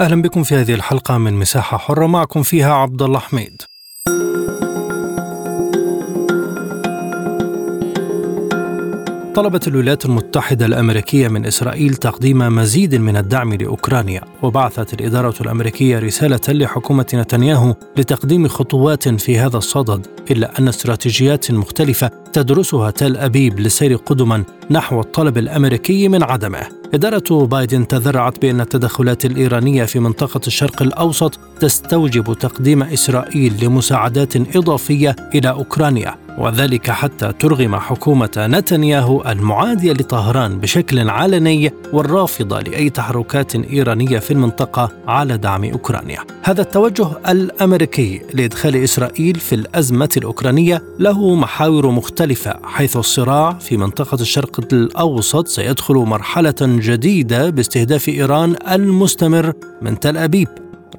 أهلا بكم في هذه الحلقة من مساحة حرة معكم فيها عبد الله حميد. طلبت الولايات المتحدة الأمريكية من إسرائيل تقديم مزيد من الدعم لأوكرانيا وبعثت الإدارة الأمريكية رسالة لحكومة نتنياهو لتقديم خطوات في هذا الصدد إلا أن استراتيجيات مختلفة تدرسها تل أبيب لسير قدما نحو الطلب الأمريكي من عدمه. إدارة بايدن تذرعت بأن التدخلات الإيرانية في منطقة الشرق الأوسط تستوجب تقديم إسرائيل لمساعدات إضافية إلى أوكرانيا وذلك حتى ترغم حكومة نتنياهو المعادية لطهران بشكل علني والرافضة لأي تحركات إيرانية في المنطقة على دعم أوكرانيا. هذا التوجه الأمريكي لإدخال إسرائيل في الأزمة الأوكرانية له محاور مختلفة حيث الصراع في منطقة الشرق الأوسط سيدخل مرحلة جديدة باستهداف إيران المستمر من تل أبيب.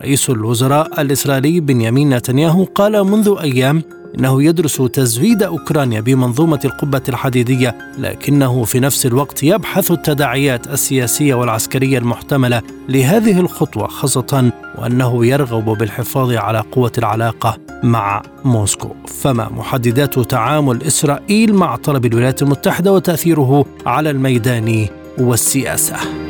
رئيس الوزراء الإسرائيلي بنيامين نتنياهو قال منذ أيام إنه يدرس تزويد أوكرانيا بمنظومة القبة الحديدية لكنه في نفس الوقت يبحث التداعيات السياسية والعسكرية المحتملة لهذه الخطوة خاصة وأنه يرغب بالحفاظ على قوة العلاقة مع موسكو. فما محددات تعامل إسرائيل مع طلب الولايات المتحدة وتأثيره على الميدان والسياسة؟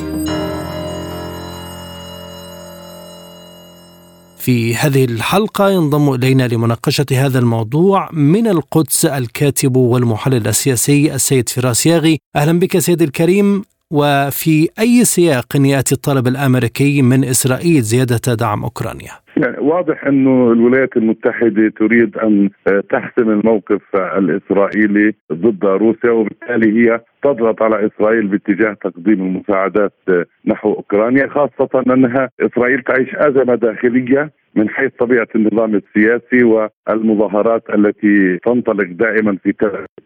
في هذه الحلقة ينضم إلينا لمناقشة هذا الموضوع من القدس الكاتب والمحلل السياسي السيد فراس ياغي أهلا بك سيد الكريم وفي أي سياق يأتي الطلب الأمريكي من إسرائيل زيادة دعم أوكرانيا؟ يعني واضح إنه الولايات المتحدة تريد أن تحسم الموقف الإسرائيلي ضد روسيا وبالتالي هي تضغط على إسرائيل باتجاه تقديم المساعدات نحو أوكرانيا خاصة أنها إسرائيل تعيش آزمة داخلية من حيث طبيعة النظام السياسي والمظاهرات التي تنطلق دائما في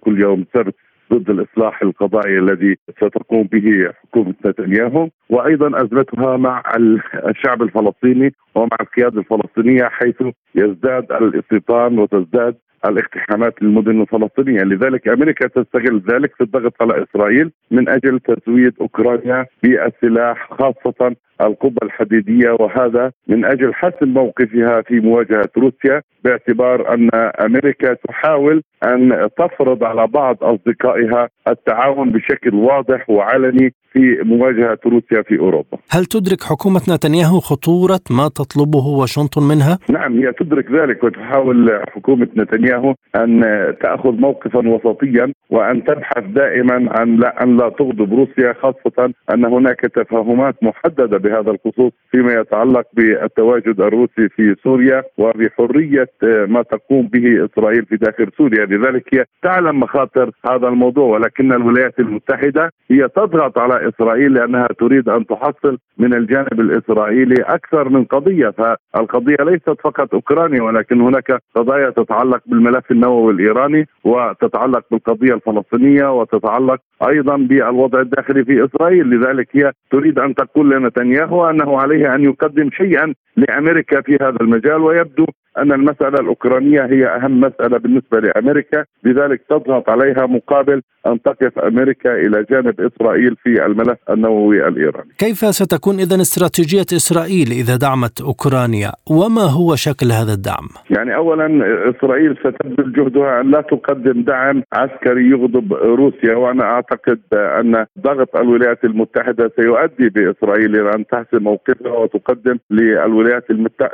كل يوم سبت ضد الإصلاح القضائي الذي ستقوم به حكومة نتنياهو وأيضا أزمتها مع الشعب الفلسطيني ومع القيادة الفلسطينية حيث يزداد الاستيطان وتزداد الاقتحامات للمدن الفلسطينية، لذلك أمريكا تستغل ذلك في الضغط على إسرائيل من أجل تزويد أوكرانيا بالسلاح خاصة القبة الحديدية وهذا من أجل حسم موقفها في مواجهة روسيا باعتبار أن أمريكا تحاول أن تفرض على بعض أصدقائها التعاون بشكل واضح وعلني في مواجهة روسيا في أوروبا. هل تدرك حكومة نتنياهو خطورة ما تطلبه واشنطن منها؟ نعم هي تدرك ذلك وتحاول حكومة نتنياهو أن تأخذ موقفا وسطيا وأن تبحث دائما عن لا أن لا تغضب روسيا خاصة أن هناك تفاهمات محددة بهذا الخصوص فيما يتعلق بالتواجد الروسي في سوريا وبحرية ما تقوم به إسرائيل في داخل سوريا، لذلك هي تعلم مخاطر هذا الموضوع ولكن الولايات المتحدة هي تضغط على إسرائيل لأنها تريد أن تحصل من الجانب الإسرائيلي أكثر من قضية، فالقضية ليست فقط أوكرانيا ولكن هناك قضايا تتعلق بالملف النووي الإيراني وتتعلق بالقضية الفلسطينية وتتعلق أيضا بالوضع الداخلي في إسرائيل، لذلك هي تريد أن تقول لنتنياهو أنه عليه أن يقدم شيئا لأمريكا في هذا المجال ويبدو أن المسألة الأوكرانية هي أهم مسألة بالنسبة لأمريكا، لذلك تضغط عليها مقابل أن تقف أمريكا إلى جانب إسرائيل في الملف النووي الإيراني. كيف ستكون اذا استراتيجية إسرائيل إذا دعمت أوكرانيا؟ وما هو شكل هذا الدعم؟ يعني اولا إسرائيل ستبذل جهدها أن لا تقدم دعم عسكري يغضب روسيا وأنا أعتقد أن ضغط الولايات المتحدة سيؤدي بإسرائيل إلى أن تحسم موقفها وتقدم للولايات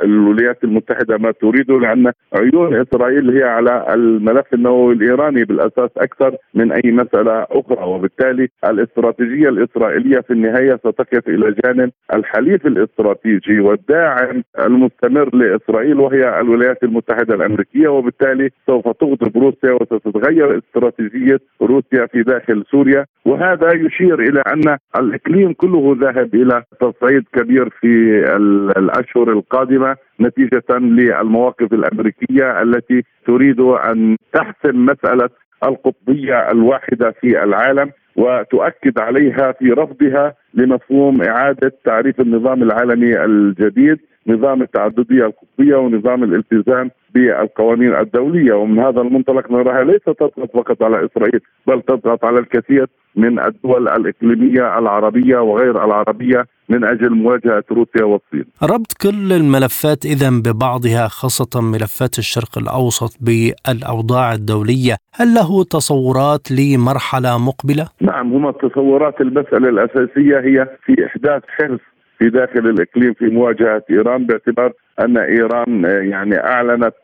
الولايات المتحدة ما تريده لأن عيون إسرائيل هي على الملف النووي الإيراني بالأساس أكثر من أي مسألة أخرى وبالتالي الاستراتيجية الإسرائيلية في النهاية ستقف إلى جانب الحليف الاستراتيجي والداعم المستمر لإسرائيل وهي الولايات المتحدة الأمريكية وبالتالي سوف تغضب روسيا وستتغير استراتيجية روسيا في داخل سوريا. وهذا يشير إلى أن الإقليم كله ذاهب إلى تصعيد كبير في الأشهر القادمة. نتيجة للموضوع المواقف الأمريكية التي تريد أن تحسم مسألة القطبية الواحدة في العالم وتؤكد عليها في رفضها لمفهوم إعادة تعريف النظام العالمي الجديد. نظام التعددية القطبيه ونظام الالتزام بالقوانين الدولية ومن هذا المنطلق نراها ليس تضغط فقط على إسرائيل بل تضغط على الكثير من الدول الإقليمية العربية وغير العربية من أجل مواجهة روسيا والصين. ربط كل الملفات إذا ببعضها خاصة ملفات الشرق الأوسط بالأوضاع الدولية، هل له تصورات لمرحلة مقبلة؟ نعم هما التصورات المسألة الأساسية هي في إحداث حرص في داخل الإقليم في مواجهة إيران باعتبار أن إيران يعني أعلنت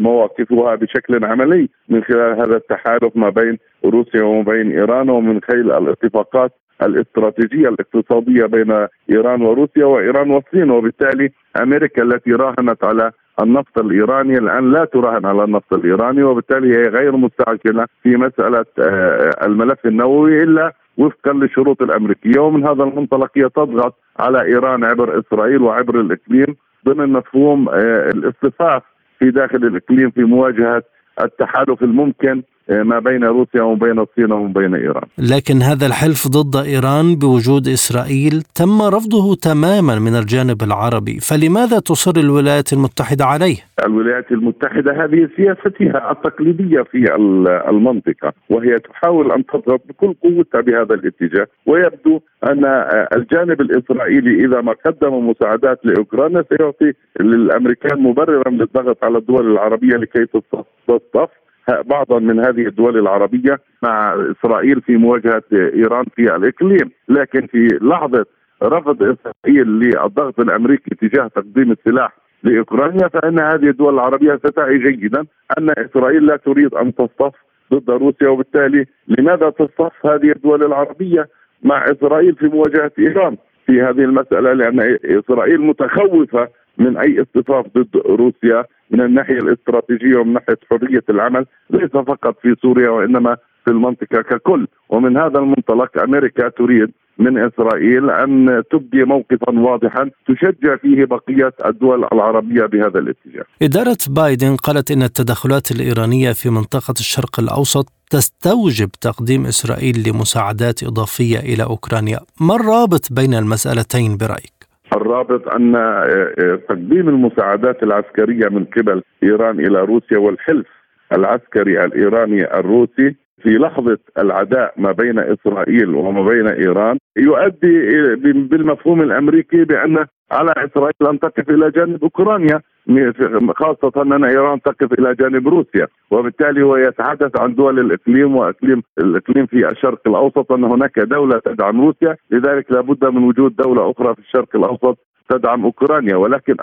مواقفها بشكل عملي من خلال هذا التحالف ما بين روسيا وما بين إيران ومن خلال الاتفاقات الاستراتيجية الاقتصادية بين إيران وروسيا وإيران والصين. وبالتالي أمريكا التي راهنت على النفط الإيراني الآن لا تراهن على النفط الإيراني وبالتالي هي غير مستعجلة في مسألة آه، الملف النووي إلا وفقا للشروط الأمريكية. ومن هذا المنطلق هي تضغط على إيران عبر إسرائيل وعبر الإقليم ضمن مفهوم آه، الإصطفاف في داخل الإقليم في مواجهة التحالف الممكن ما بين روسيا وبين الصين وما بين إيران. لكن هذا الحلف ضد إيران بوجود إسرائيل تم رفضه تماما من الجانب العربي، فلماذا تصر الولايات المتحدة عليه؟ الولايات المتحدة هذه سياستها التقليدية في المنطقة وهي تحاول أن تضغط بكل قوتها بهذا الاتجاه ويبدو أن الجانب الإسرائيلي إذا ما قدم مساعدات لأوكرانيا سيعطي للأمريكان مبررا للضغط على الدول العربية لكي تصطف بعضا من هذه الدول العربية مع إسرائيل في مواجهة إيران في الإقليم، لكن في لحظة رفض إسرائيل للضغط الأمريكي تجاه تقديم السلاح لأوكرانيا فإن هذه الدول العربية ستعي جيدا أن إسرائيل لا تريد أن تصطف ضد روسيا. وبالتالي لماذا تصطف هذه الدول العربية مع إسرائيل في مواجهة إيران في هذه المسألة؟ لأن إسرائيل متخوفة من أي اصطفاف ضد روسيا من الناحية الاستراتيجية ومن ناحية حرية العمل ليس فقط في سوريا وإنما في المنطقة ككل ومن هذا المنطلق أمريكا تريد من إسرائيل أن تبدي موقفا واضحا تشجع فيه بقية الدول العربية بهذا الاتجاه. إدارة بايدن قالت إن التدخلات الإيرانية في منطقة الشرق الأوسط تستوجب تقديم إسرائيل لمساعدات إضافية إلى أوكرانيا، ما الرابط بين المسألتين برأيك؟ الرابط أن آه، آه، تقديم المساعدات العسكرية من قبل إيران إلى روسيا والحلف العسكري الإيراني الروسي في لحظة العداء ما بين إسرائيل وما بين إيران يؤدي بالمفهوم الأمريكي بأن على إسرائيل أن تقف إلى جانب أوكرانيا. خاصة أن إيران تقف إلى جانب روسيا وبالتالي هو يتحدث عن دول الإقليم وإقليم الإقليم في الشرق الأوسط أن هناك دولة تدعم روسيا لذلك لابد من وجود دولة أخرى في الشرق الأوسط تدعم أوكرانيا. ولكن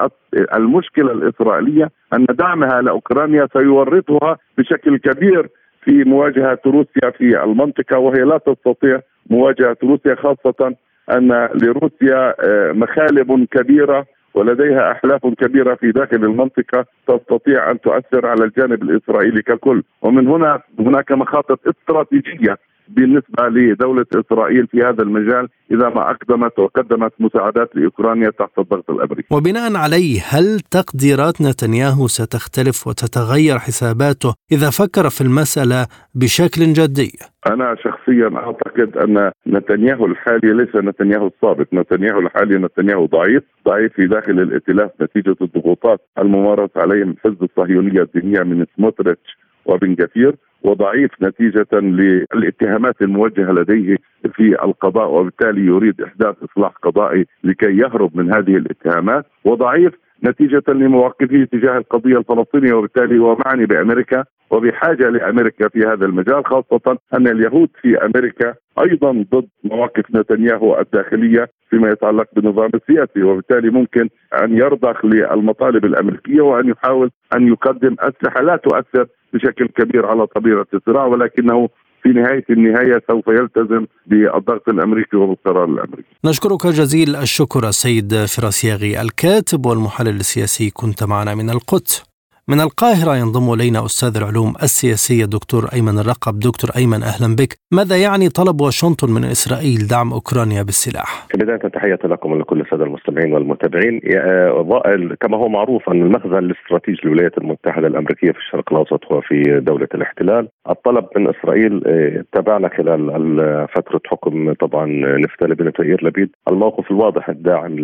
المشكلة الإسرائيلية أن دعمها لأوكرانيا سيورطها بشكل كبير في مواجهة روسيا في المنطقة وهي لا تستطيع مواجهة روسيا خاصة أن لروسيا آه، مخالب كبيرة ولديها أحلاف كبيرة في داخل المنطقة تستطيع أن تؤثر على الجانب الإسرائيلي ككل. ومن هنا هناك مخاطر استراتيجية بالنسبة لدولة إسرائيل في هذا المجال إذا ما أقدمت وقدمت مساعدات لأوكرانيا تحت الضغط الأمريكي. وبناء عليه هل تقديرات نتنياهو ستختلف وتتغير حساباته إذا فكر في المسألة بشكل جدي؟ أنا شخصيا أعتقد أن نتنياهو الحالي ليس نتنياهو السابق، نتنياهو الحالي نتنياهو ضعيف، ضعيف في داخل الائتلاف نتيجة الضغوطات الممارسه عليه من حزب الصهيونية الدينية من سموتريتش وبن جفير وضعيف نتيجة للاتهامات الموجهة لديه في القضاء وبالتالي يريد إحداث إصلاح قضائي لكي يهرب من هذه الاتهامات. وضعيف نتيجة لمواقفه تجاه القضية الفلسطينية وبالتالي هو معني بأمريكا وبحاجة لأمريكا في هذا المجال خاصة أن اليهود في أمريكا أيضا ضد مواقف نتنياهو الداخلية فيما يتعلق بالنظام السياسي وبالتالي ممكن أن يرضخ للمطالب الأمريكية وأن يحاول أن يقدم أسلحة لا تؤثر بشكل كبير على طبيعة الصراع ولكنه في نهاية النهاية سوف يلتزم بالضغط الأمريكي وبالقرار الأمريكي. نشكرك جزيل الشكر السيد فراسياغي الكاتب والمحلل السياسي كنت معنا من القدس. من القاهرة ينضم إلينا أستاذ العلوم السياسية دكتور أيمن الرقب. دكتور أيمن أهلا بك. ماذا يعني طلب واشنطن من إسرائيل دعم أوكرانيا بالسلاح؟ بداية تحية لكم ولكل السادة المستمعين والمتابعين. آه، كما هو معروف أن المخزن الاستراتيجي للولايات المتحدة الأمريكية في الشرق الأوسط هو في دولة الاحتلال. الطلب من إسرائيل آه، تابعنا خلال فترة حكم طبعا نفتالي بينيت يائير لبيد. الموقف الواضح الداعم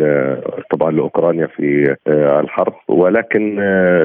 طبعا لأوكرانيا في آه، الحرب. ولكن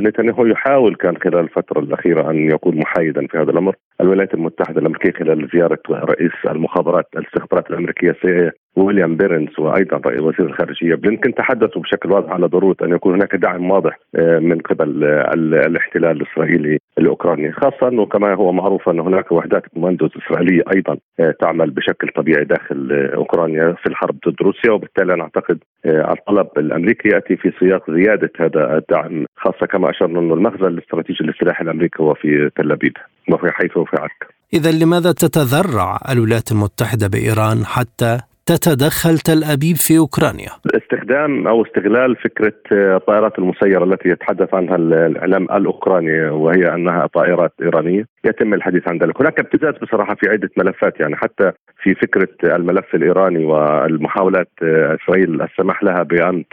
نتنياهو يحاول كان خلال الفترة الأخيرة أن يكون محايدا في هذا الأمر. الولايات المتحدة الأمريكية خلال زيارة رئيس المخابرات الاستخبارات الأمريكية CIA ويليام بيرنز وأيضا وزير الخارجية بلينكن تحدثوا بشكل واضح على ضرورة أن يكون هناك دعم واضح آه، من قبل آه، الاحتلال الإسرائيلي لاوكرانيا، خاصة أنه كما هو معروف أن هناك وحدات كوماندوز إسرائيلية أيضا آه، تعمل بشكل طبيعي داخل أوكرانيا في الحرب ضد روسيا. وبالتالي أنا أعتقد الطلب الأمريكي يأتي في سياق زيادة هذا الدعم خاصة كما أشرنا أنه المخزن الاستراتيجي للسلاح الأمريكي هو في تل أبيب. وفي حيفا وفي عكا. اذا لماذا تتذرع الولايات المتحدة بإيران حتى تتدخل تل أبيب في أوكرانيا؟ استخدام أو استغلال فكرة الطائرات المسيرة التي يتحدث عنها الإعلام الأوكراني وهي أنها طائرات إيرانية. يتم الحديث عن ذلك. هناك ابتزاز بصراحة في عدة ملفات يعني حتى في فكرة الملف الإيراني والمحاولات إسرائيل السماح لها بأن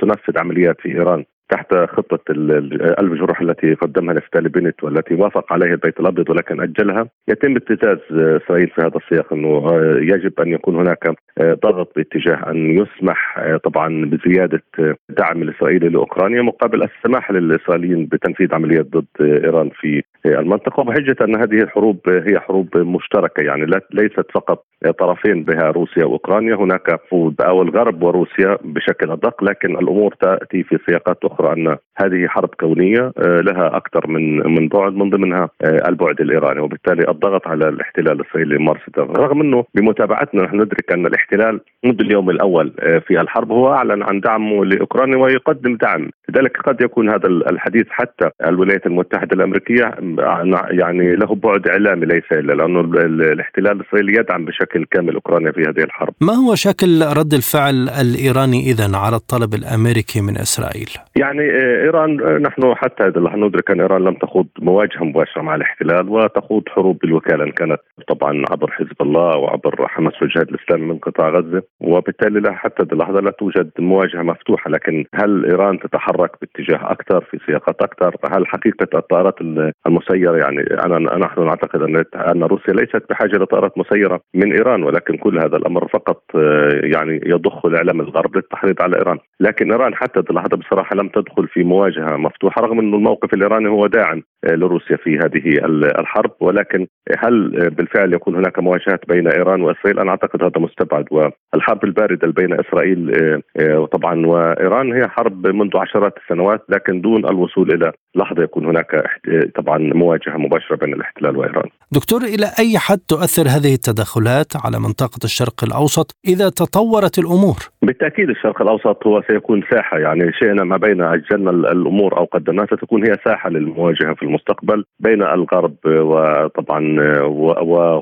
تنفذ عمليات في إيران. تحت خطة الجروح التي قدمها نفتالي بنت والتي وافق عليها البيت الأبيض ولكن أجلها. يتم ابتزاز إسرائيل في هذا السياق أنه يجب أن يكون هناك ضغط باتجاه أن يسمح طبعا بزيادة دعم الإسرائيلي لأوكرانيا مقابل السماح للإسرائيليين بتنفيذ عمليات ضد إيران في المنطقة. وبحجة أن هذه الحروب هي حروب مشتركة يعني ليست فقط طرفين بها روسيا وأوكرانيا. هناك أو الغرب وروسيا بشكل أدق لكن الأمور تأتي في سياقات أخرى أن هذه حرب كونية آه، لها أكثر من من بعد من ضمنها آه، البعد الإيراني. وبالتالي الضغط على الاحتلال الإسرائيلي ممارسة رغم أنه بمتابعتنا نحن ندرك أن الاحتلال منذ اليوم الأول آه، في الحرب هو أعلن عن دعمه لأوكرانيا ويقدم دعم. لذلك قد يكون هذا الحديث حتى الولايات المتحدة الأمريكية يعني له بعد إعلامي ليس إلا لأنه الاحتلال الإسرائيلي يدعم بشكل كامل أوكرانيا في هذه الحرب ما هو شكل رد الفعل الإيراني إذا على الطلب الأمريكي من إسرائيل؟ يعني آه، إيران آه، نحن حتى نحن ندرك أن إيران لم تخوض مواجهة مباشرة مع الاحتلال وتخوض حروب بالوكالة كانت طبعا عبر حزب الله وعبر حماس والجهاد الاسلامي من قطاع غزة وبالتالي لا حتى اللحظه لا توجد مواجهة مفتوحة لكن هل إيران تتحرك باتجاه أكثر في سياقات أكثر. هل حقيقة الطائرات المسيرة يعني أنا نحن نعتقد أن أن روسيا ليست بحاجة لطائرات مسيرة من إيران ولكن كل هذا الأمر فقط آه، يعني يضخ الاعلام الغرب للتحريض على إيران. لكن إيران حتى اللحظه بصراحة لم تدخل في مواجهة مفتوحة رغم انه الموقف الإيراني هو داعم آه، لروسيا في هذه الحرب. ولكن هل آه، بالفعل يكون هناك مواجهات بين إيران وإسرائيل؟ أنا أعتقد هذا مستبعد. والحرب الباردة بين إسرائيل وطبعا وإيران هي حرب منذ عشرات السنوات لكن دون الوصول إلى لحظة يكون هناك طبعا مواجهة مباشرة بين الاحتلال وإيران. دكتور إلى أي حد تؤثر هذه التدخلات على منطقة الشرق الأوسط إذا تطورت الأمور؟ بالتأكيد الشرق الأوسط هو سيكون ساحة يعني شئنا ما بين أجلنا الأمور أو قدمناها ستكون هي ساحة للمواجهة في المستقبل بين الغرب وطبعا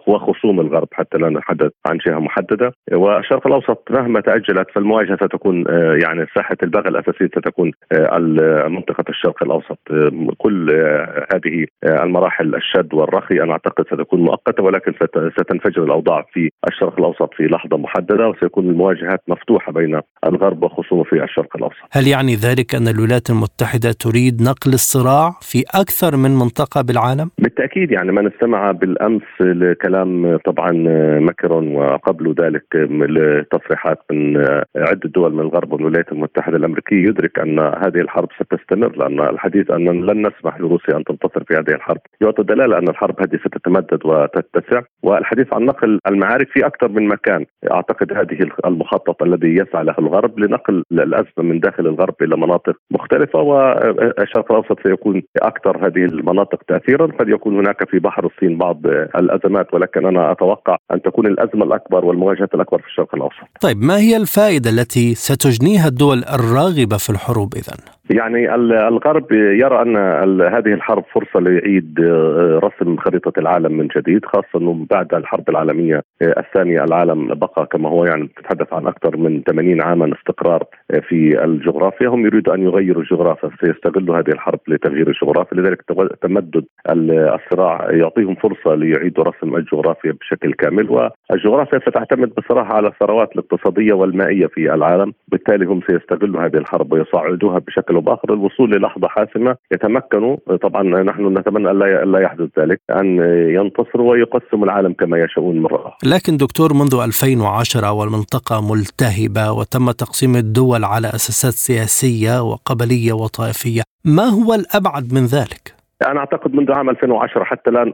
وخصوم الغرب حتى لا نتحدث عن جهة محددة والشرق الأوسط مهما تأجلت فالمواجهة ستكون يعني ساحة البغى الأساسية ستكون منطقة الشرق الأوسط كل هذه المراحل الشد والرخي أنا أعتقد ستكون مؤقتة ولكن ستنفجر الأوضاع في الشرق الأوسط في لحظة محددة وسيكون المواجهات مفتوحة بين الغرب وخصومه في الشرق الأوسط. هل يعني ذلك أن الولايات المتحدة تريد نقل الصراع في أكثر من منطقة بالعالم؟ بالتأكيد يعني من استمع بالأمس لكلام طبعا ماكرون وقبل ذلك لتصريحات من عدة دول من الغرب والولايات المتحدة الأمريكية يدرك أن هذه الحرب ستستمر لأن الحديث أن لن نسمح لروسيا أن تنتصر في هذه الحرب يعطي دلالة أن الحرب هذه ستتمدد وتتسع والحديث عن نقل المعارك في أكثر من مكان أعتقد هذه المخطط الذي يسعى له الغرب لنقل الأزمة من داخل الغرب إلى مناطق مختلفة والشرق الأوسط سيكون أكثر هذه المناطق تاثيرا قد يكون هناك في بحر الصين بعض الأزمات ولكن أنا أتوقع أن تكون الأزمة الأكبر والمواجهات الأكبر في الشرق الأوسط. طيب ما هي الفائدة التي ستجنيها الدول الراغبة في الحروب اذا؟ يعني الغرب يرى أن هذه الحرب فرصة ليعيد آه، رسم خريطة العالم من جديد خاصة إنه بعد الحرب العالمية آه، الثانية العالم بقى كما هو يعني تتحدث عن أكثر من 80 عاما استقرار آه، في الجغرافيا. هم يريدوا أن يغيروا الجغرافيا سيستغلوا هذه الحرب لتغيير الجغرافيا. لذلك تمدد الصراع يعطيهم فرصة ليعيدوا رسم الجغرافيا بشكل كامل. والجغرافيا ستعتمد بصراحة على الثروات الاقتصادية والمائية في العالم بالتالي هم سيستغلوا هذه الحرب ويصعدوها بشكل باخر للوصول للحظة حاسمة. يتمكنوا طبعا نحن نتمنى الا لا يحدث ذلك. أن ينتصروا ويقسموا العالم كما يشاءون مرة لكن دكتور منذ 2010 والمنطقة ملتهبة وتم تقسيم الدول على أساسات سياسية وقبلية وطائفية ما هو الأبعد من ذلك؟ أنا أعتقد منذ عام 2010 حتى الآن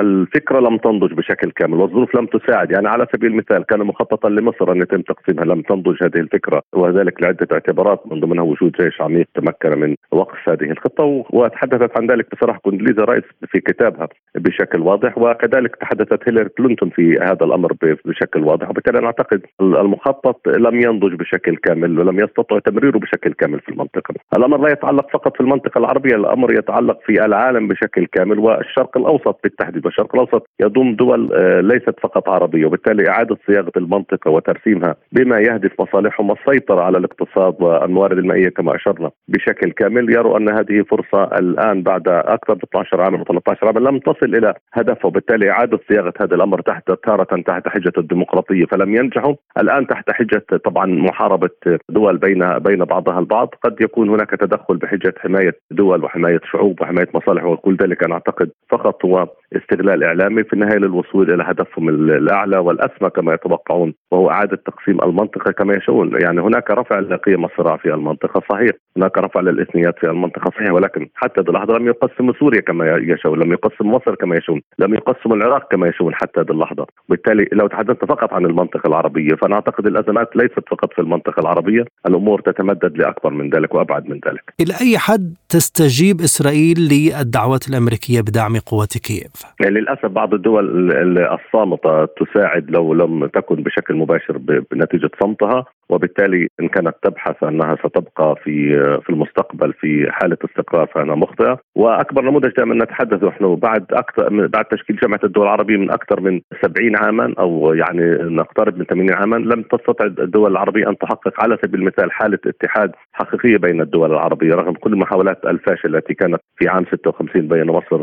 الفكرة لم تنضج بشكل كامل والظروف لم تساعد. يعني على سبيل المثال كان مخططا لمصر أن يتم تقسيمها. لم تنضج هذه الفكرة وذلك لعدة اعتبارات من ضمنها وجود جيش عميق تمكن من وقف هذه الخطة وتحدثت عن ذلك بصراحة كوندليزا رايس في كتابها بشكل واضح وكذلك تحدثت هيلاري كلينتون في هذا الأمر بشكل واضح. وبالتالي أنا أعتقد المخطط لم ينضج بشكل كامل ولم يستطع تمريره بشكل كامل في المنطقة. الأمر لا يتعلق فقط في المنطقة العربية الأمر يتعلق في العالم العالم بشكل كامل والشرق الأوسط بالتحديد والشرق الأوسط يضم دول آه، ليست فقط عربية وبالتالي إعادة صياغة المنطقة وترسيمها بما يهدف مصالحهم السيطرة على الاقتصاد والموارد المائية كما أشرنا بشكل كامل. يروا أن هذه فرصة الآن بعد أكثر من 12 عاما و13 عاما لم تصل إلى هدفها وبالتالي إعادة صياغة هذا الأمر تحت تارة تحت حجة الديمقراطية فلم ينجحوا. الآن تحت حجة طبعا محاربة دول بين بين بعضها البعض. قد يكون هناك تدخل بحجة حماية دول وحماية شعوب وحماية مصالح الصالح وكل ذلك أنا أعتقد فقط هو استغلال إعلامي في النهاية للوصول إلى هدفهم الأعلى والأسمى كما يتوقعون وهو إعادة تقسيم المنطقة كما يشاءون، يعني هناك رفع لقيم الصراع في المنطقة صحيح، هناك رفع للاثنيات في المنطقة صحيح. ولكن حتى هذه اللحظه لم يقسم سوريا كما يشاءون، لم يقسم مصر كما يشاءون، لم يقسم العراق كما يشاءون حتى هذه اللحظة، وبالتالي لو تحدثت فقط عن المنطقة العربية فأنا أعتقد الأزمات ليست فقط في المنطقة العربية، الأمور تتمدد لأكبر من ذلك وأبعد من ذلك. إلى أي حد تستجيب إسرائيل للدعوات الأمريكية بدعم قوات كييف؟ يعني للأسف بعض الدول الصامته تساعد لو لم تكن بشكل مباشر بنتيجة صمتها وبالتالي إن كانت تبحث أنها ستبقى في في المستقبل في حالة استقرار فانها مخطئه وأكبر نموذج دائما نتحدث نحن بعد أكثر بعد تشكيل جامعة الدول العربية من أكثر من 70 عاما أو يعني نقترب من 80 عاما لم تستطع الدول العربية أن تحقق على سبيل المثال حالة اتحاد حقيقية بين الدول العربية رغم كل محاولات الفاشل التي كانت في عام 56 بين مصر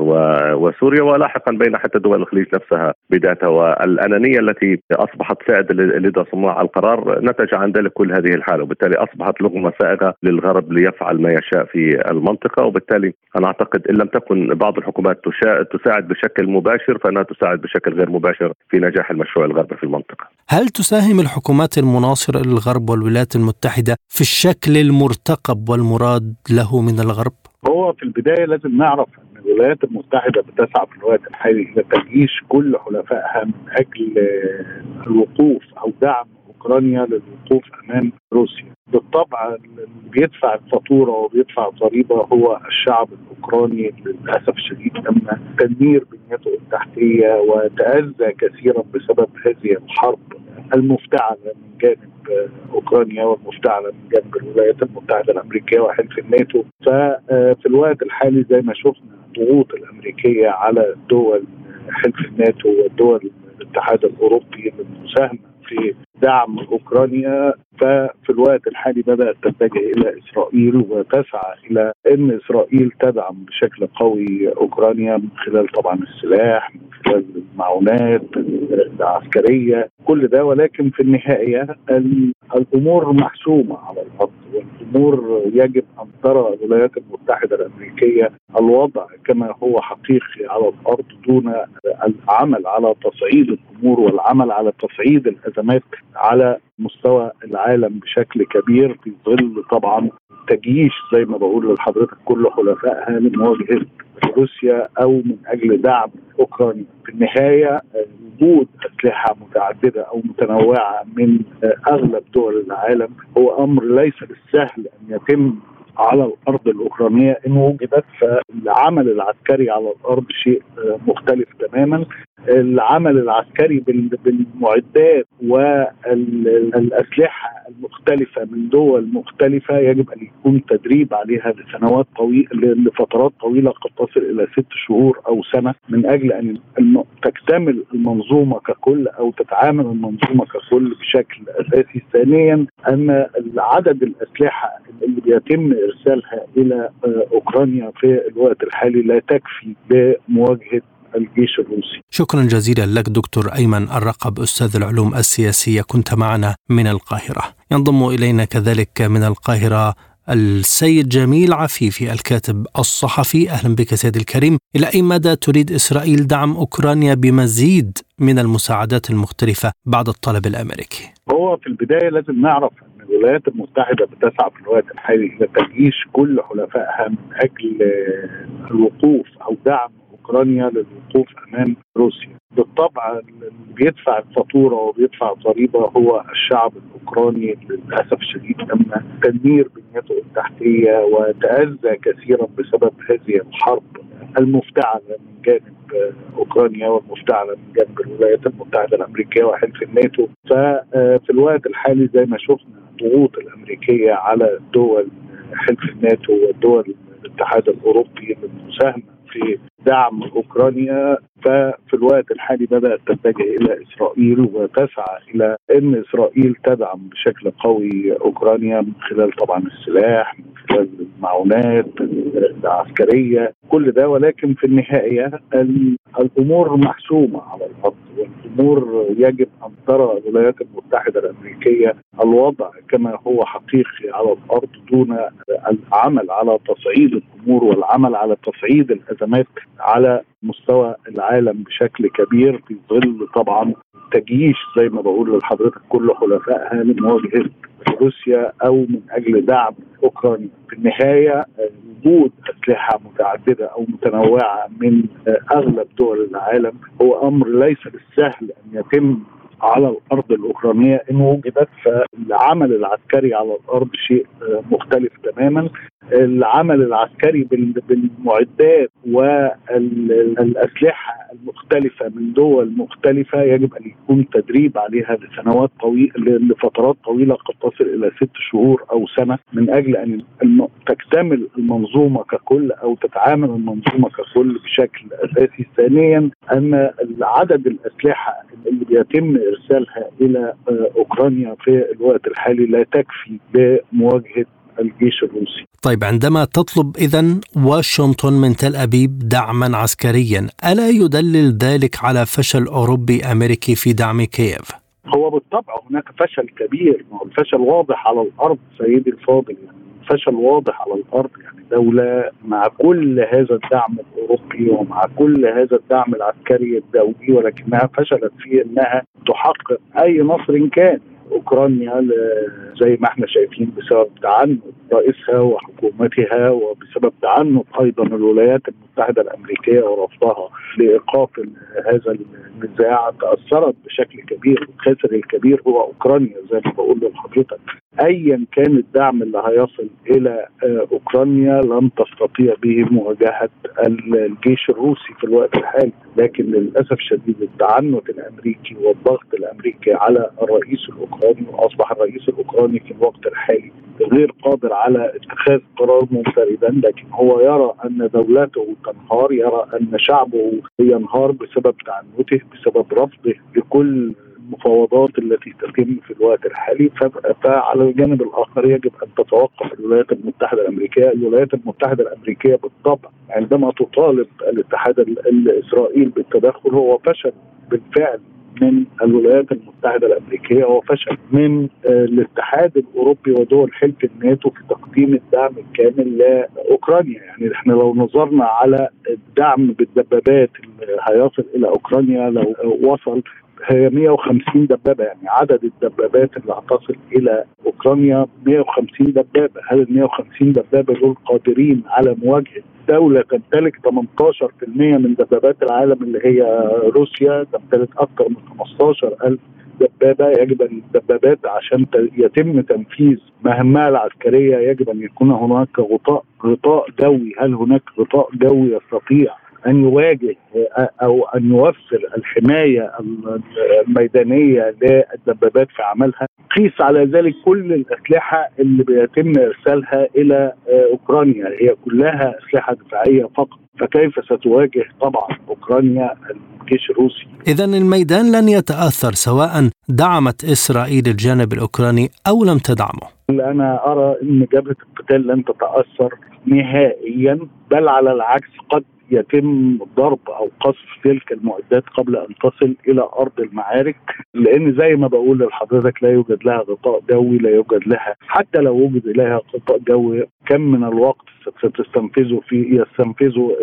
وسوريا ولاحقا بين حتى دول الخليج نفسها بذاتها والأنانية التي أصبحت سائدة لدى صناع القرار نتج عن ذلك كل هذه الحالة وبالتالي أصبحت لغمة سائغة للغرب ليفعل ما يشاء في المنطقة وبالتالي أنا أعتقد إن لم تكن بعض الحكومات تساعد بشكل مباشر فإنها تساعد بشكل غير مباشر في نجاح المشروع الغربي في المنطقة. هل تساهم الحكومات المناصرة للغرب والولايات المتحدة في الشكل المرتقب والمراد له من الغرب؟ هو في البداية لازم نعرف إن الولايات المتحدة بتسعى في الوقت الحالي إلى تجيش كل حلفائها من أجل الوقوف أو دعم أوكرانيا للوقوف أمام روسيا. بالطبع اللي بيدفع الفاتورة وبيدفع الضريبه هو الشعب الأوكراني للأسف الشديد تم تدمير بنيته التحتية وتأذى كثيرا بسبب هذه الحرب المفتعلة من جانب أوكرانيا والمفتعلة من جانب الولايات المتحدة الأمريكية وحلف الناتو. ففي الوقت الحالي زي ما شفنا الضغوط الأمريكية على دول حلف الناتو ودول الاتحاد الأوروبي للمساهمة في دعم أوكرانيا ففي الوقت الحالي بدأت تتجه إلى إسرائيل وتسعى إلى إن إسرائيل تدعم بشكل قوي أوكرانيا من خلال طبعا السلاح من خلال المعونات العسكرية كل ده. ولكن في النهاية الأمور محسومة على الأرض والأمور يجب أن ترى الولايات المتحدة الأمريكية الوضع كما هو حقيقي على الأرض دون العمل على تصعيد الأمور والعمل على تصعيد الأزمات على مستوى العالم بشكل كبير في ظل طبعا تجيش زي ما بقول لحضرتك كل حلفائها لمواجهه روسيا أو من أجل دعم أوكرانيا. في النهاية وجود أسلحة متعددة أو متنوعة من أغلب دول العالم هو أمر ليس بالسهل أن يتم على الأرض الأوكرانية. إن وجدت فالعمل العسكري على الأرض شيء مختلف تماما. العمل العسكري بالمعدات والأسلحة المختلفة من دول مختلفة يجب أن يكون تدريب عليها لسنوات طويله لفترات طويلة قد تصل إلى ست شهور أو سنة من أجل أن تكتمل المنظومة ككل أو تتعامل المنظومة ككل بشكل أساسي. ثانيا أن عدد الأسلحة اللي بيتم إرسالها إلى أوكرانيا في الوقت الحالي لا تكفي لمواجهه الجيش الروسي. شكرا جزيلا لك دكتور أيمن الرقب أستاذ العلوم السياسية كنت معنا من القاهرة. ينضم إلينا كذلك من القاهرة السيد جميل عفيفي الكاتب الصحفي. أهلا بك سيد الكريم. إلى أي مدى تريد إسرائيل دعم أوكرانيا بمزيد من المساعدات المختلفة بعد الطلب الأمريكي؟ هو في البداية لازم نعرف أن الولايات المتحدة بتسعى في الوقت الحالي إلى تجيش كل حلفائها من أجل الوقوف أو دعم أوكرانيا للوقوف أمام روسيا. بالطبع اللي بيدفع الفاتورة وبيدفع الضريبه هو الشعب الأوكراني للأسف الشديد تم تدمير بنيته التحتية وتأذى كثيرا بسبب هذه الحرب المفتعلة من جانب أوكرانيا والمفتعلة من جانب الولايات المتحدة الأمريكية وحلف الناتو. ففي الوقت الحالي زي ما شفنا الضغوط الأمريكية على دول حلف الناتو ودول الاتحاد الأوروبي للمساهمة في دعم أوكرانيا ففي الوقت الحالي بدأت تتجه إلى إسرائيل وتسعى إلى إن إسرائيل تدعم بشكل قوي أوكرانيا من خلال طبعا السلاح من خلال المعونات العسكرية كل ده. ولكن في النهاية الأمور محسومة على الأرض والأمور يجب أن ترى الولايات المتحدة الأمريكية الوضع كما هو حقيقي على الأرض دون العمل على تصعيد الأمور والعمل على تصعيد الازمات على مستوى العالم بشكل كبير في ظل طبعا تجييش زي ما بقول لحضرتك كل حلفائها لمواجهه روسيا أو من أجل دعم أوكرانيا. في النهاية وجود أسلحة متعددة أو متنوعة من أغلب دول العالم هو أمر ليس بالسهل أن يتم على الأرض الأوكرانية إن وجدت فالعمل العسكري على الأرض شيء مختلف تماما. العمل العسكري بالمعدات والأسلحة المختلفة من دول مختلفة يجب أن يكون تدريب عليها لسنوات طويله لفترات طويلة قد تصل إلى ست شهور أو سنة من أجل أن تكتمل المنظومة ككل أو تتعامل المنظومة ككل بشكل أساسي. ثانيا أن عدد الأسلحة اللي بيتم إرسالها إلى أوكرانيا في الوقت الحالي لا تكفي لمواجهه الجيش الروسي طيب عندما تطلب إذا واشنطن من تل أبيب دعما عسكريا ألا يدلل ذلك على فشل أوروبي أمريكي في دعم كييف؟ هو بالطبع هناك فشل كبير الفشل واضح على الأرض سيدي الفاضل يعني فشل واضح على الأرض يعني دولة مع كل هذا الدعم الأوروبي ومع كل هذا الدعم العسكري الدولي ولكنها فشلت في أنها تحقق أي نصر كان أوكرانيا زي ما إحنا شايفين بسبب تعنت رئيسها وحكومتها وبسبب تعنت أيضا الولايات المتحدة الأمريكية ورفضها لإيقاف هذا النزاع. تأثرت بشكل كبير الخاسر الكبير هو أوكرانيا زي ما بقول لحضرتك ايا كان الدعم اللي هيصل إلى أوكرانيا لن تستطيع به مواجهة الجيش الروسي في الوقت الحالي. لكن للأسف الشديد التعنت الأمريكي والضغط الأمريكي على الرئيس الأوكراني وأصبح الرئيس الأوكراني في الوقت الحالي غير قادر على اتخاذ قرار منفردا. لكن هو يرى أن دولته تنهار يرى أن شعبه ينهار بسبب تعنته بسبب رفضه لكل المفاوضات التي تتم في الوقت الحالي فعلى الجانب الآخر يجب أن تتوقف الولايات المتحدة الأمريكية، الولايات المتحدة الأمريكية بالطبع عندما تطالب الاتحاد الاسرائيلي بالتدخل هو فشل بالفعل من الولايات المتحدة الأمريكية. وفشل من الاتحاد الأوروبي ودول حلف الناتو في تقديم الدعم الكامل لأوكرانيا. يعني إحنا لو نظرنا على الدعم بالدبابات اللي هيصل إلى أوكرانيا لو وصل هي 150 دبابة يعني عدد الدبابات اللي هتصل إلى أوكرانيا 150 دبابة، هل ال 150 دبابة دول قادرين على مواجهة دولة تمتلك 18% من دبابات العالم اللي هي روسيا؟ تمتلك أكثر من 15 ألف دبابة. يجب أن الدبابات عشان يتم تنفيذ مهمها العسكرية يجب أن يكون هناك غطاء غطاء جوي هل هناك غطاء جوي يستطيع أن يواجه أو أن يوفر الحماية الميدانية للدبابات في عملها. قيس على ذلك كل الأسلحة اللي بيتم إرسالها إلى أوكرانيا. هي كلها أسلحة دفاعية فقط. فكيف ستواجه طبعا أوكرانيا الجيش الروسي. اذا الميدان لن يتأثر سواء دعمت إسرائيل الجانب الأوكراني أو لم تدعمه. أنا أرى إن جبهة القتال لن تتأثر نهائيا بل على العكس قد يتم ضرب أو قصف تلك المعدات قبل أن تصل إلى أرض المعارك. لأن زي ما بقول لحضرتك لا يوجد لها غطاء جوي لا يوجد لها حتى لو وجد لها غطاء جوي كم من الوقت ستستنفذه في يستنفذه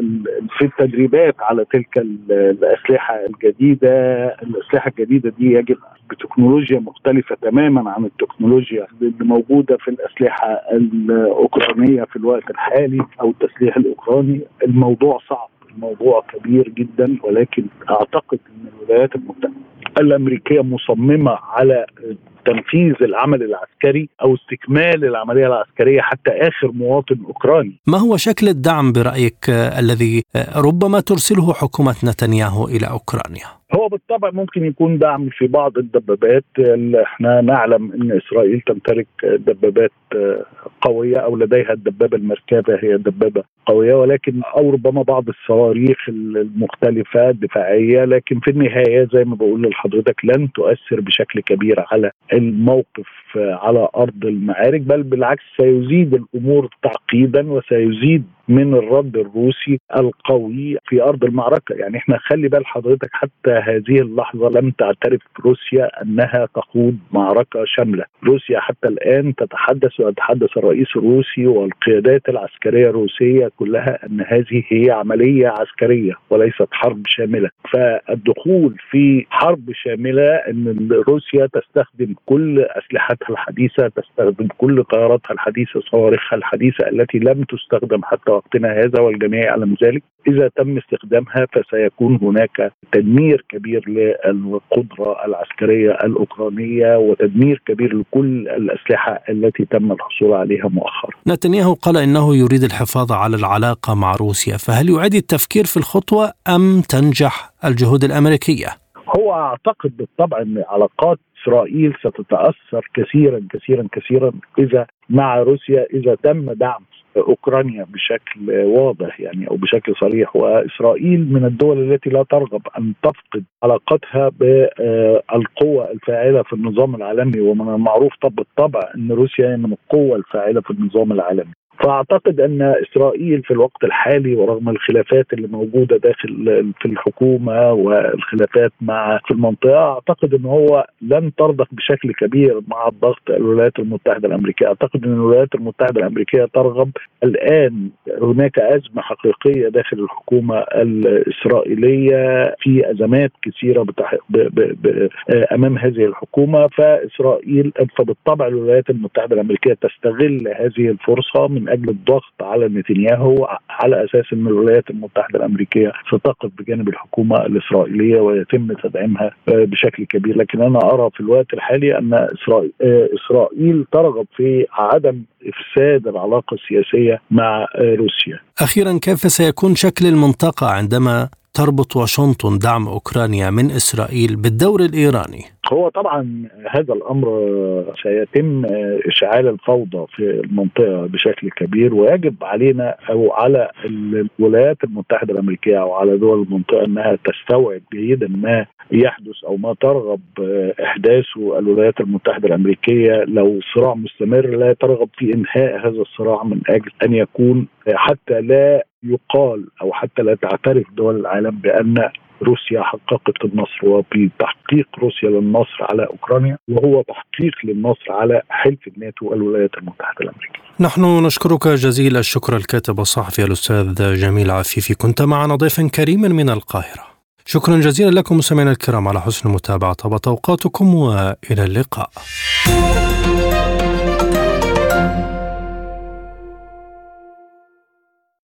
في التدريبات على تلك الأسلحة. الجديدة، الأسلحة الجديدة دي يجب بتكنولوجيا مختلفة تماما عن التكنولوجيا اللي موجودة في الأسلحة الأوكرانية في الوقت الحالي أو التسليح الأوكراني، الموضوع صعب الموضوع كبير جدا ولكن أعتقد إن الولايات المتحدة الأمريكية مصممة على تنفيذ العمل العسكري أو استكمال العملية العسكرية حتى آخر مواطن أوكراني. ما هو شكل الدعم برأيك الذي ربما ترسله حكومة نتنياهو إلى أوكرانيا؟ هو بالطبع ممكن يكون دعم في بعض الدبابات إحنا نعلم إن إسرائيل تمتلك دبابات قوية أو لديها الدبابة المركبة هي دبابة قوية ولكن أو ربما بعض الصواريخ المختلفة الدفاعية لكن في النهاية زي ما بقول لحضرتك لن تؤثر بشكل كبير على الموقف على أرض المعارك بل بالعكس سيزيد الأمور تعقيدا وسيزيد من الرد الروسي القوي في أرض المعركة، يعني إحنا خلي بال حضرتك حتى هذه اللحظة لم تعترف روسيا أنها تخوض معركة شاملة، روسيا حتى الآن تتحدث ويتحدث الرئيس الروسي والقيادات العسكرية الروسية كلها أن هذه هي عملية عسكرية وليست حرب شاملة، فالدخول في حرب شاملة إن روسيا تستخدم كل أسلحتها الحديثة، تستخدم كل طياراتها الحديثة، صواريخها الحديثة التي لم تستخدم حتى وقتنا هذا والجميع يعلم ذلك إذا تم استخدامها فسيكون هناك تدمير كبير للقدرة العسكرية الأوكرانية وتدمير كبير لكل الأسلحة التي تم الحصول عليها مؤخرا. نتنياهو قال إنه يريد الحفاظ على العلاقة مع روسيا، فهل يعيد التفكير في الخطوة أم تنجح الجهود الأمريكية؟ هو أعتقد بالطبع إن علاقات إسرائيل ستتأثر كثيرا كثيرا كثيرا إذا مع روسيا إذا تم دعم أوكرانيا بشكل واضح يعني أو بشكل صريح وإسرائيل من الدول التي لا ترغب أن تفقد علاقتها بالقوة الفاعلة في النظام العالمي ومن المعروف طب بالطبع أن روسيا هي من القوة الفاعلة في النظام العالمي. فأعتقد أن إسرائيل في الوقت الحالي ورغم الخلافات اللي موجودة داخل في الحكومة والخلافات مع في المنطقة أعتقد إن هو لن ترضخ بشكل كبير مع الضغط الولايات المتحدة الأمريكية، أعتقد إن الولايات المتحدة الأمريكية ترغب الآن هناك أزمة حقيقية داخل الحكومة الإسرائيلية في أزمات كثيرة بتح... ب... ب... ب... أمام هذه الحكومة. فاسرائيل فبالطبع الولايات المتحدة الأمريكية تستغل هذه الفرصة من أجل الضغط على نتنياهو على أساس إن الولايات المتحدة الأمريكية ستقف بجانب الحكومة الإسرائيلية ويتم تدعيمها بشكل كبير لكن أنا أرى في الوقت الحالي أن إسرائيل, إسرائيل ترغب في عدم إفساد العلاقة السياسية مع روسيا. أخيرا كيف سيكون شكل المنطقة عندما تربط واشنطن دعم أوكرانيا من إسرائيل بالدور الإيراني؟ هو طبعا هذا الأمر سيتم إشعال الفوضى في المنطقة بشكل كبير ويجب علينا أو على الولايات المتحدة الأمريكية أو على دول المنطقة إنها تستوعب جيدا ما يحدث أو ما ترغب احداثه الولايات المتحدة الأمريكية لو صراع مستمر لا ترغب في إنهاء هذا الصراع من أجل أن يكون حتى لا يقال أو حتى لا تعترف دول العالم بأن روسيا حققت النصر وبتحقيق روسيا للنصر على أوكرانيا وهو تحقيق للنصر على حلف الناتو والولايات المتحدة الأمريكية. نحن نشكرك جزيل الشكر الكاتب الصحفي الأستاذ جميل عفيفي كنت معنا ضيفا كريما من القاهرة. شكرا جزيلا لكم مستمعينا الكرام على حسن المتابعة طابت أوقاتكم وإلى اللقاء.